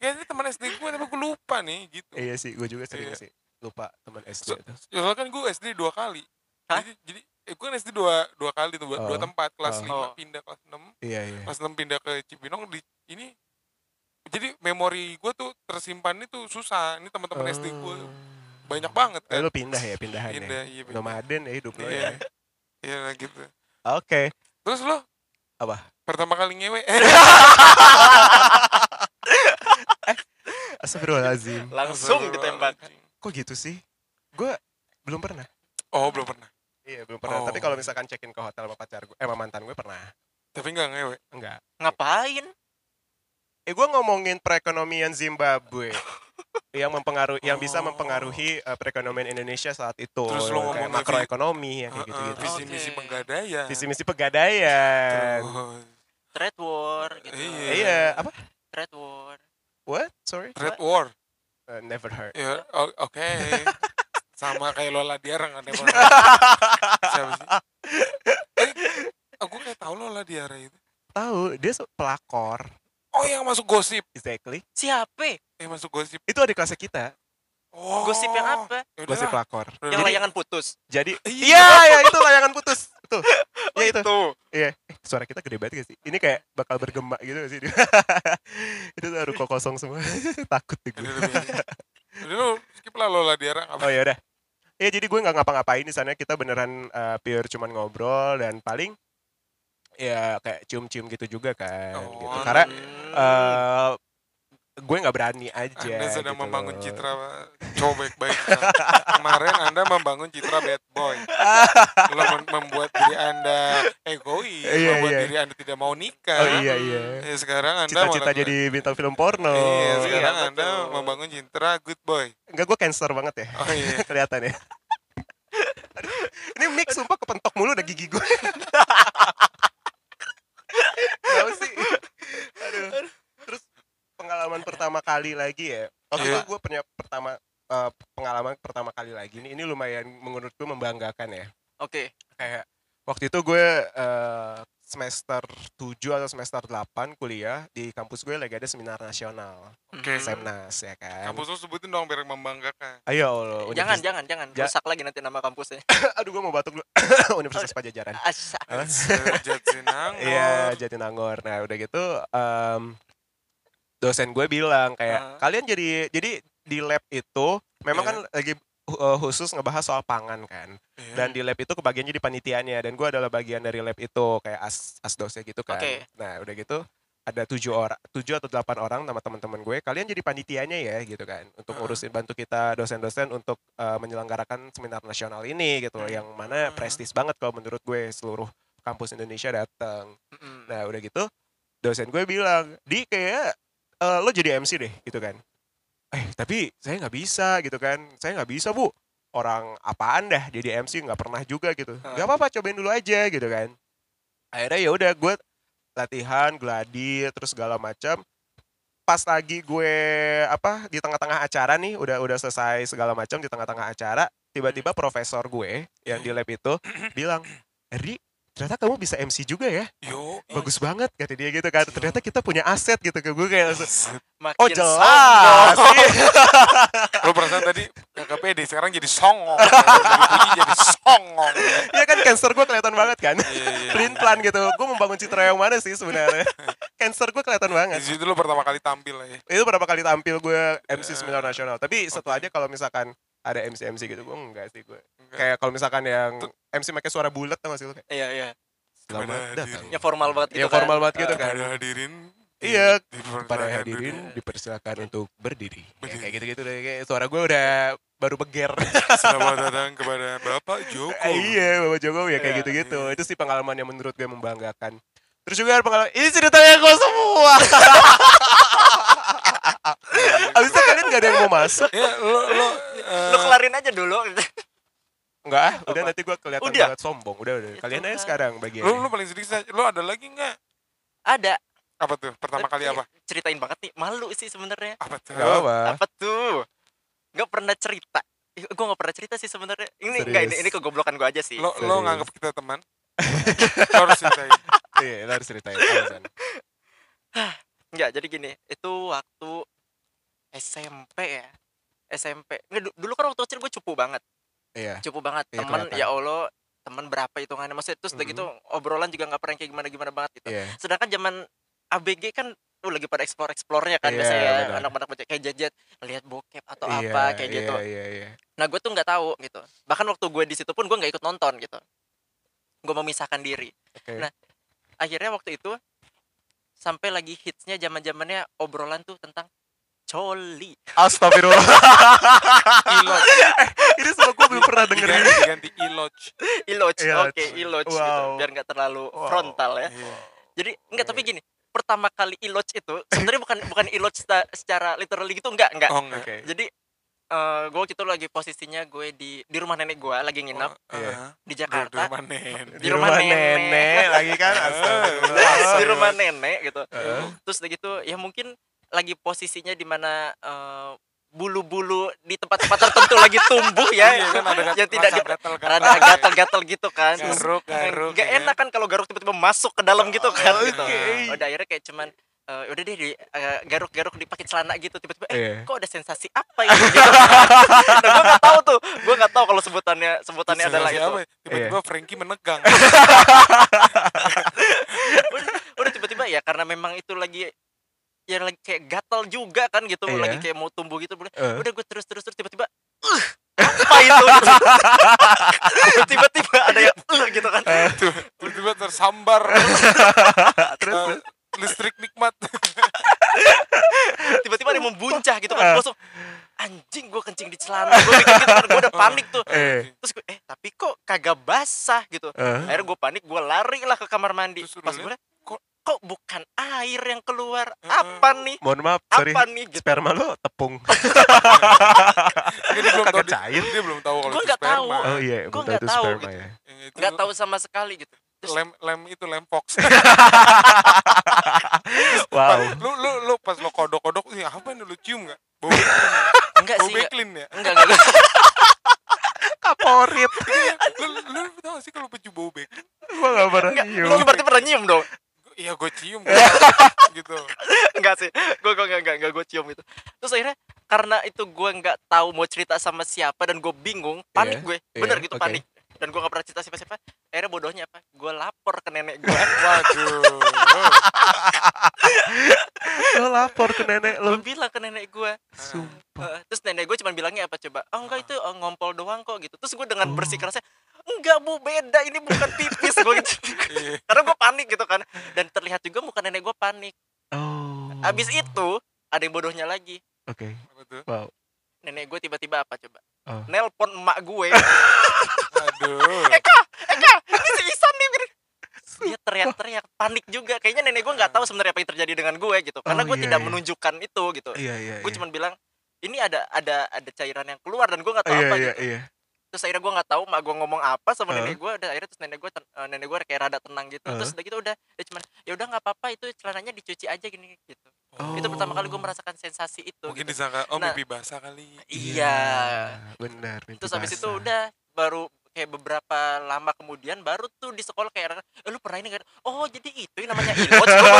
ya ini teman SD gue tapi gue lupa nih gitu Iya sih, gue juga sering Iya. sih. Lupa teman SD So- itu. ya, soalnya kan gue SD dua kali Hah? jadi jadi eh, gue kan SD dua dua kali tuh dua, dua Oh. tempat kelas Oh. 5 Oh. pindah kelas 6 Iya, iya. kelas 6 pindah ke Cibinong di ini jadi memori gue tuh tersimpan itu susah ini teman-teman SD gue banyak banget Eh, kan lo pindah ya, pindahan pindah ya. iya pindah. Nomaden ya hidup lo iya ya. iya gitu Oke. terus lo Apa? pertama kali ngewe Astagfirullahaladzim. Langsung ditembak. Kok gitu sih? Gue belum pernah. oh belum pernah Iya, belum pernah. Oh. Tapi kalau misalkan check-in ke hotel sama pacar gue, eh sama mantan gue pernah. tapi nggak ngewe Enggak. Ngapain? Eh gue ngomongin perekonomian Zimbabwe yang mempengaruhi yang bisa Oh. mempengaruhi eh, perekonomian Indonesia saat itu Terus lo kayak makroekonomi ya kayak Heeh, gitu-gitu. visi misi Oke. penggadaian Visi misi pegadaian. Trade war gitu. Iya. Iya, apa? Trade war. What? Sorry. trade war Uh, never heard. ya o- oke sama kayak Lola Diara nggak ada siapa sih eh, aku kayak tahu Lola Diara itu Tahu, dia pelakor. Oh yang masuk gosip Exactly. Siapa? yang masuk gosip Itu adik kelasnya kita, oh Gosip yang apa? Ya gosip pelakor. Yang udah. layangan putus. Jadi, Iya. iya, ya itu layangan putus. Tuh. Oh, Ya itu. itu. Iya, eh, suara kita gede banget gak sih? Ini kayak bakal bergema gitu gak sih? itu tuh ruko kosong semua. Takut nih gue. Udah. Udah lu skip lah Lola Diara apa Oh ya udah. Ya jadi gue nggak ngapa-ngapain di sana. Kita beneran uh, pure cuman ngobrol dan paling ya kayak cium-cium gitu juga kan. Oh, gitu. Karena eh gue nggak berani aja. Anda sedang gitu membangun loh. citra cowok baik-baik. Kemarin Anda membangun citra bad boy. Lo mem- membuat diri Anda egois, Iya, membuat iya. diri Anda tidak mau nikah. Oh iya iya. Ya, sekarang Anda Cita-cita jadi bintang film porno. Iya, sekarang Iya, Anda betul. membangun citra good boy. Enggak gue cancer banget ya. Oh iya. Kelihatan ya. Ini mix sumpah kepentok mulu udah gigi gue. Kenapa sih? Aduh. Terus pengalaman pertama kali lagi ya. Waktu Iya. itu gue punya pertama eh, pengalaman pertama kali lagi ini ini lumayan menurut gue membanggakan ya. Oke. Kayak waktu itu gue eh, semester 7 atau semester 8 kuliah di kampus gue lagi ada seminar nasional. Oke. Semnas ya kan. Kampus lu sebutin dong biar membanggakan. Ayo Jangan, lo universitas- jangan, jangan. Ja- Rusak lagi nanti nama kampusnya. Aduh gue mau batuk dulu. Universitas Pajajaran. Jatinangor. Iya, Jatinangor. Nah, udah gitu em, dosen gue bilang kayak kalian jadi jadi di lab itu memang Iya. kan lagi uh, khusus ngebahas soal pangan kan. Iya. Dan di lab itu kebagian jadi panitianya dan gue adalah bagian dari lab itu kayak as asdosnya gitu kan. Oke. Nah, udah gitu ada tujuh orang, tujuh atau delapan orang sama teman-teman gue. Kalian jadi panitianya ya gitu kan, untuk ngurusin bantu kita dosen-dosen untuk uh, menyelenggarakan seminar nasional ini gitu, loh, yang mana Ah. prestis banget kalau menurut gue seluruh kampus Indonesia datang. Mm-mm. Nah udah gitu dosen gue bilang, di kayak eh, lo jadi MC deh gitu kan. Eh tapi saya nggak bisa gitu kan, saya nggak bisa bu. orang apaan dah? Jadi MC nggak pernah juga gitu. Nggak apa-apa cobain dulu aja gitu kan. Akhirnya ya udah gue latihan gladi terus segala macam. Pas lagi gue apa di tengah-tengah acara nih udah udah selesai segala macam di tengah-tengah acara tiba-tiba profesor gue yang di lab itu bilang Eri ternyata kamu bisa MC juga ya? Yo, bagus banget kata dia gitu kan. Ternyata kita punya aset gitu ke gue kayak langsung, Makin oh jelas. lo perasaan tadi gak pede, sekarang jadi songong. Puji jadi songong. ya kan cancer gue kelihatan banget kan? Iya, iya. print plan gitu. Gue membangun citra yang mana sih sebenarnya? Cancer gue kelihatan Di banget situ lo pertama kali tampil ya. itu berapa kali tampil gue MC seminar nasional. Tapi satu aja kalau misalkan ada MC MC gitu gue enggak sih gue. Kayak kalau misalkan yang MC pakai suara bulat tau gak sih lu kayak? Iya iya. selamat Kepada datang. Ya formal banget gitu ya formal kan. banget gitu kan. Kepada hadirin. Iya, di- pada hadirin dipersilakan untuk berdiri. Ya, Berdiri. kayak gitu gitu deh. Kayak suara gue udah baru beger Selamat datang kepada Bapak Joko. Eh, iya Bapak Jokowi ya kayak Iya, gitu-gitu. itu sih pengalaman yang menurut gue membanggakan. Terus juga ada pengalaman ini ceritanya gue semua. Abis itu kalian gak ada yang mau masuk? Ya, lo lo eh, Lu kelarin aja dulu. Enggak ah, udah nanti gue kelihatan Udah? banget sombong udah udah Itu kalian aja kan. sekarang bagian lo lo paling sedikit saja. Lo ada lagi nggak? Ada. Apa tuh? Pertama kali Tapi apa? Ceritain banget nih. Malu sih sebenarnya. Apa tuh? Gak apa Apa tuh? Gak pernah cerita. Gue gak pernah cerita sih sebenarnya. Ini Serius? enggak ini ini kegoblokan gue aja sih. Lo lo Serius. nganggap kita teman? lo harus ceritain. iya lo harus ceritain Enggak, jadi gini, itu waktu SMP ya. SMP. Nggak, du- dulu kan waktu kecil gue cupu banget. Iya Cupu banget. Iya, Temen kelihatan. ya Allah, temen berapa hitungannya maksudnya terus udah Mhm. gitu obrolan juga nggak pernah kayak gimana-gimana banget gitu. iya Sedangkan zaman ABG kan tuh lagi pada explore explore-nya kan Iya, biasanya ya, anak-anak baca kayak jajet lihat bokep atau Iya, apa kayak iya, gitu. iya iya Nah gue tuh nggak tahu gitu. Bahkan waktu gue di situ pun gue nggak ikut nonton gitu. Gue memisahkan diri. oke Nah, Akhirnya waktu itu sampai lagi hitsnya zaman zamannya obrolan tuh tentang coli. Astagfirullah Iloj. ini semua gue belum pernah denger Diganti, diganti iloj. Iloj, oke iloj gitu. Wow. Biar nggak terlalu Wow. frontal ya. Iya. Jadi enggak tapi gini, pertama kali iloj itu sebenarnya bukan bukan iloj secara, literally gitu enggak enggak. Oh oke Jadi eh gue waktu itu lagi posisinya gue di di rumah nenek gue lagi nginap Oh, Iya. ah. di Di Jakarta rumah nen. di rumah nenek. lagi kan di rumah nenek gitu. Heeh. Terus udah gitu ya mungkin lagi posisinya di mana eh, bulu-bulu di tempat-tempat tertentu lagi tumbuh ya Iya kan ada yang tidak gatal-gatal. rada gatal-gatal gitu kan Terus Garuk, garuk. nggak ya enak kan kalau garuk tiba-tiba masuk ke dalam gitu kan Oke. gitu. udah akhirnya kayak cuman eh, udah deh di eh, garuk-garuk di pakai celana gitu tiba-tiba eh Iya. kok ada sensasi apa ini gitu. nah, gue nggak tahu tuh gue nggak tahu kalau sebutannya sebutannya Sensasi adalah itu ya? Tiba-tiba Frankie menegang. udah, udah tiba-tiba ya karena memang itu lagi ya lagi kayak gatal juga kan gitu Iya. lagi kayak mau tumbuh gitu udah Eh. udah gue terus terus terus tiba-tiba "Uh, apa itu? Gitu. tiba-tiba ada yang "Uh," gitu kan. Tiba-tiba tersambar. terus Eh, listrik nikmat. tiba-tiba ada yang membuncah gitu Eh. kan Gua langsung anjing gue kencing di celana. Gue mikir gitu kan gue udah panik tuh. Eh. Terus gue eh tapi kok kagak basah? Gitu. Eh. Akhirnya gue panik gue lari lah ke kamar mandi. Terus pas gue kok- bukan air yang keluar? Apa nih? Mohon maaf sorry. apa nih gitu? Sperma lo tepung. Dia belum tahu cair. Dia belum tahu kalau Gua itu nggak tahu. oh iya Gua betul nggak tahu sperma gitu. ya. Nggak tahu sama sekali gitu. Terus- lem lem itu lem fox. wow. Lu lu lu pas lo kodok-kodok sih apa nih lu cium nggak? Bau enggak sih enggak Becklin ya? enggak enggak kaporit. Lu lu lu tau sih kalau peju bau Becklin? gua gak pernah enggak nyium. lu berarti pernah nyium dong Iya gue cium gitu. enggak sih gue gue enggak enggak enggak gue cium itu. Terus akhirnya karena itu gue nggak tahu mau cerita sama siapa dan gue bingung panik Iya, gue. iya, bener gitu oke. panik. Dan gue gak pernah cerita siapa siapa akhirnya bodohnya apa? Gue lapor ke nenek gue Waduh. lo lapor ke nenek gue lo bilang ke nenek gue sumpah. Terus nenek gue cuma bilangnya apa coba? Oh enggak itu eh, ngompol doang kok gitu. Terus gue dengan Oh. bersikerasnya enggak bu beda. Ini bukan pipis. Gue gitu. Iya. karena gue panik gitu kan. Dan terlihat juga muka nenek gue panik. Oh. Abis itu ada yang bodohnya lagi. Oke. Apa tuh? wow. Nenek gue tiba-tiba apa coba? Oh. nelpon emak gue. Aduh. Eka Eka ini si Isan nih dia teriak-teriak panik juga. Kayaknya nenek gue nggak tahu sebenarnya apa yang terjadi dengan gue gitu. Karena Oh, gue iya, tidak iya. menunjukkan itu gitu. Iya iya gue iya. cuma bilang ini ada ada ada cairan yang keluar dan gue nggak tahu iya apa iya gitu. iya terus akhirnya gue nggak tahu mak gue ngomong apa sama Heeh. nenek gue udah akhirnya terus nenek gue nenek gue kayak rada tenang gitu terus Heeh. udah gitu udah dia cuman ya udah nggak apa-apa itu celananya dicuci aja gini gitu itu pertama kali gue Oh. merasakan sensasi itu Mungkin gitu. disangka oh Nah. mimpi basah kali. iya benar mimpi terus habis itu udah baru kayak beberapa lama kemudian baru tuh di sekolah kayak eh, lu pernah ini kan oh jadi itu yang namanya ilot tahu.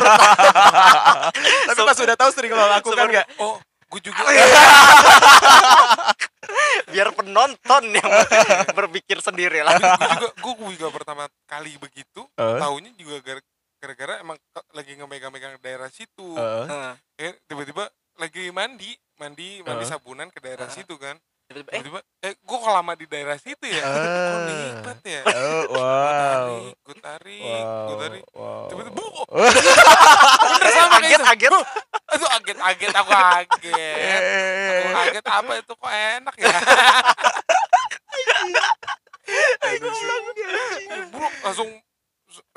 tapi pas udah tahu sering lo lakukan nggak Oh, gue juga. penonton yang berpikir sendiri lah gue juga gue juga pertama kali begitu Eh? tahunya juga gara- gara-gara emang lagi ngemegang-megang daerah situ Heeh. Heeh. Eh, tiba-tiba lagi mandi mandi mandi Eh? sabunan ke daerah Eh. situ kan Tiba-tiba, eh tiba-tiba eh lama di daerah situ ya? Eh. kok nikmat ya? Oh wow. gue tarik wow gue tarik. wow. Tiba-tiba oh, Oh. bener sama kayak aget gitu. aget. Aduh aget aget aku aget. Eh. aku aget apa itu kok enak ya? Aduh, sih. bro langsung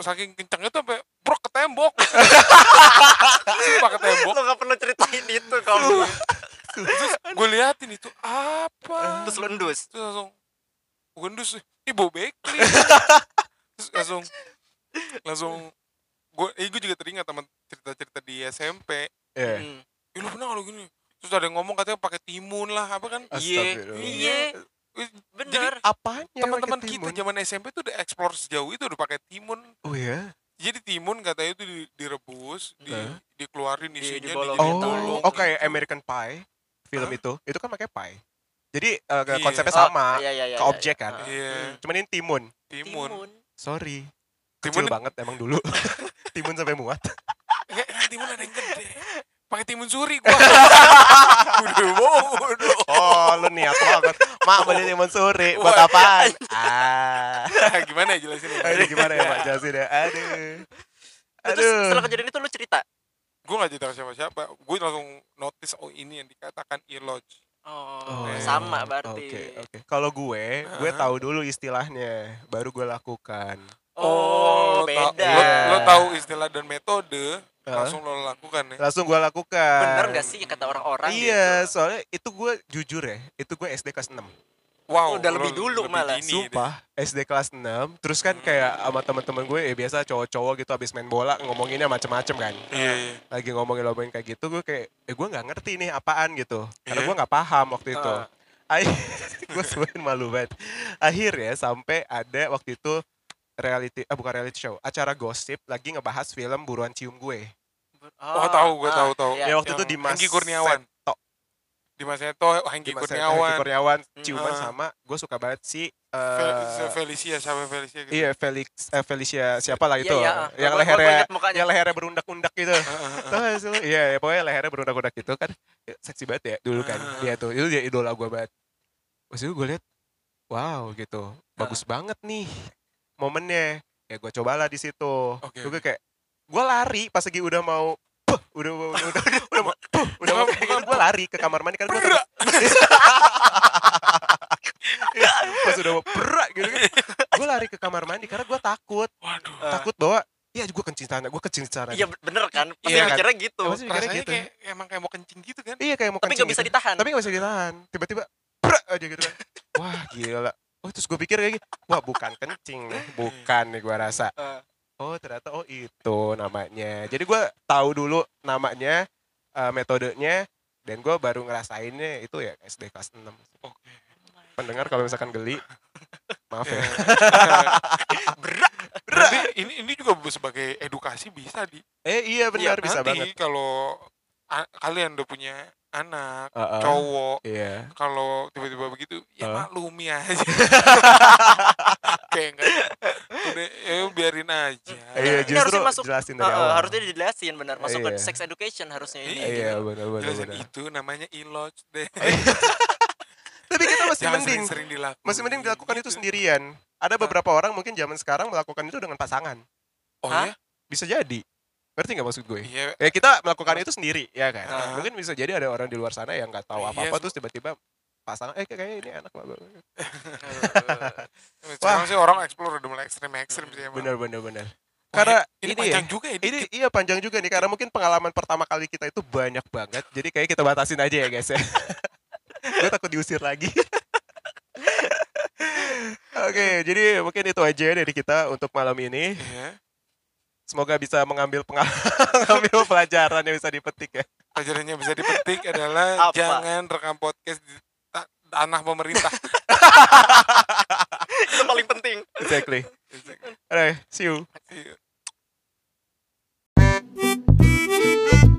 saking kencangnya tuh sampai bro ke tembok Sumpah ke tembok lo gak perlu ceritain itu kamu terus gue liatin itu apa? Terus lu endus. Terus langsung gue endus ini bau bakery terus langsung langsung gue eh gue juga teringat teman cerita-cerita di SMP Iya. Hmm. Ih, lu pernah kalau gini? Terus ada yang ngomong katanya pakai timun lah apa kan? Iya. Iya. Eh, bener. apanya teman-teman kita zaman SMP tuh udah explore sejauh itu udah pakai timun. Oh ya jadi timun katanya itu di- direbus di, dikeluarin Di- isinya dibolong- dijadiin Gitu. oh bolong oh kayak gitu. American Pie film Hah? itu itu kan pakai pie. Jadi eh, Iya. konsepnya Oh, sama iya, iya, iya, ke iya, objek iya. kan? Ah. Iya. Hmm. cuman ini timun. Timun. Sorry. Timun kecil banget emang dulu. Timun sampai muat. Kayak "Ah, timun ada yang gede. Pakai timun suri gua. Udah bodoh oh lu niat banget. Mak beli timun suri buat apaan? Ah. Gimana ya jelasin Aduh, gimana ya pak jelasin ya. Aduh. Terus aduh. setelah kejadian itu lu cerita gue gak cerita siapa-siapa gue langsung notice oh ini yang dikatakan iloj oh, Oh, sama Oke, berarti oke. Kalau gue, gue tahu dulu istilahnya, baru gue lakukan. oh, lo tau- beda lo, lo Iya. tahu istilah dan metode Hah? langsung lo lakukan ya Langsung gue lakukan. bener gak sih kata orang-orang Iya, gitu? soalnya itu gue jujur ya, itu gue SD kelas 6. Wow Udah lebih dulu malah. dini deh. Sumpah, SD kelas 6. Terus kan kayak sama teman-teman gue, ya biasa cowok-cowok gitu habis main bola ngomonginnya macem-macem kan. iya iya Lagi ngomongin-ngomongin kayak gitu, gue kayak, eh gue nggak ngerti nih apaan gitu. Karena Iya. gue nggak paham waktu itu. Ay, gue sebenarnya malu banget. Akhirnya sampai ada waktu itu reality, ah bukan reality show, acara gosip lagi ngebahas film Buruan Cium Gue. Oh, tahu, gua ah, tahu, tahu. iya. Ya waktu itu Yang di Mas Seto. di Mas Eto Hengki Kurniawan Hengki Kurniawan, Hmm. ciuman Ah. sama gue suka banget si Fel- eh, Felicia siapa Felicia gitu Iya Felix eh, Felicia siapa lah Iya, itu iya, yang gua- gua- gua lehernya yang lehernya berundak-undak gitu. Ah, ah, ah. Tahu? Iya, ya, pokoknya lehernya berundak-undak gitu kan seksi banget ya dulu kan. Dia tuh itu dia idola gue banget. Pas itu gue liat, wow gitu, bagus banget nih momennya. Ya gue cobalah di situ. Oke, Gue oke. kayak gue lari pas lagi udah mau udah udah udah udah, udah udah gitu bukan gue lari ke kamar mandi kan gue Berak. pas udah berak gitu kan. Gue lari ke kamar mandi karena gue takut. Waduh. Ah. takut bahwa ya gue kencing sana gue kencing sana. Iya bener kan? Pasti Iya kan? mikirnya gitu. Pasti mikirnya rasanya gitu. kayak emang kayak mau kencing gitu kan? Iya kayak mau tapi kencing nggak bisa gitu. ditahan. Tapi gak bisa ditahan. Tiba-tiba berak aja gitu kan. Wah gila. Oh terus gue pikir kayak gitu wah bukan kencing nih. Bukan nih gue rasa. Ah. Oh ternyata oh itu namanya. Jadi gue tahu dulu namanya eh, metodenya dan gue baru ngerasainnya itu ya SD kelas 6 oke pendengar kalau misalkan geli maaf ya. Berarti ini ini juga sebagai edukasi bisa di. Eh iya benar bisa nanti banget. kalau kalian udah punya anak Heeh. cowok iya. kalau tiba-tiba begitu ya Heeh. maklumi aja. Kayak enggak udah ya biarin aja iya Ini harusnya masuk- jelasin dari Ah, awal. harusnya dijelasin benar. Masuk ke Iya. sex education harusnya ini. Iya. iya benar benar jelasin benar. itu namanya iloj deh. Tapi kita masih jangan mending. sering-sering dilakukan masih mending dilakukan itu sendirian. Ada beberapa orang mungkin zaman sekarang melakukan itu dengan pasangan. Oh Hah? ya bisa jadi. Ngerti nggak maksud gue? Iya. Ya kita melakukan itu sendiri ya kan? Ah. mungkin bisa jadi ada orang di luar sana yang nggak tahu Iya, apa apa so- terus tiba-tiba pasangan eh kayaknya ini enak lah sekarang sih orang explore udah mulai ekstrim ekstrim sih bener bener bener Wah, karena ini, ini panjang ya, juga ya ini iya panjang juga nih karena mungkin pengalaman pertama kali kita itu banyak banget jadi kayak kita batasin aja ya guys ya gue takut diusir lagi Oke, jadi mungkin itu aja dari kita untuk malam ini. Iya. Semoga bisa mengambil mengambil pelajaran yang bisa dipetik ya. Pelajaran yang bisa dipetik adalah Apa? jangan rekam podcast di ta- tanah pemerintah. Itu paling penting. Exactly. Alright, see you. Iya. Música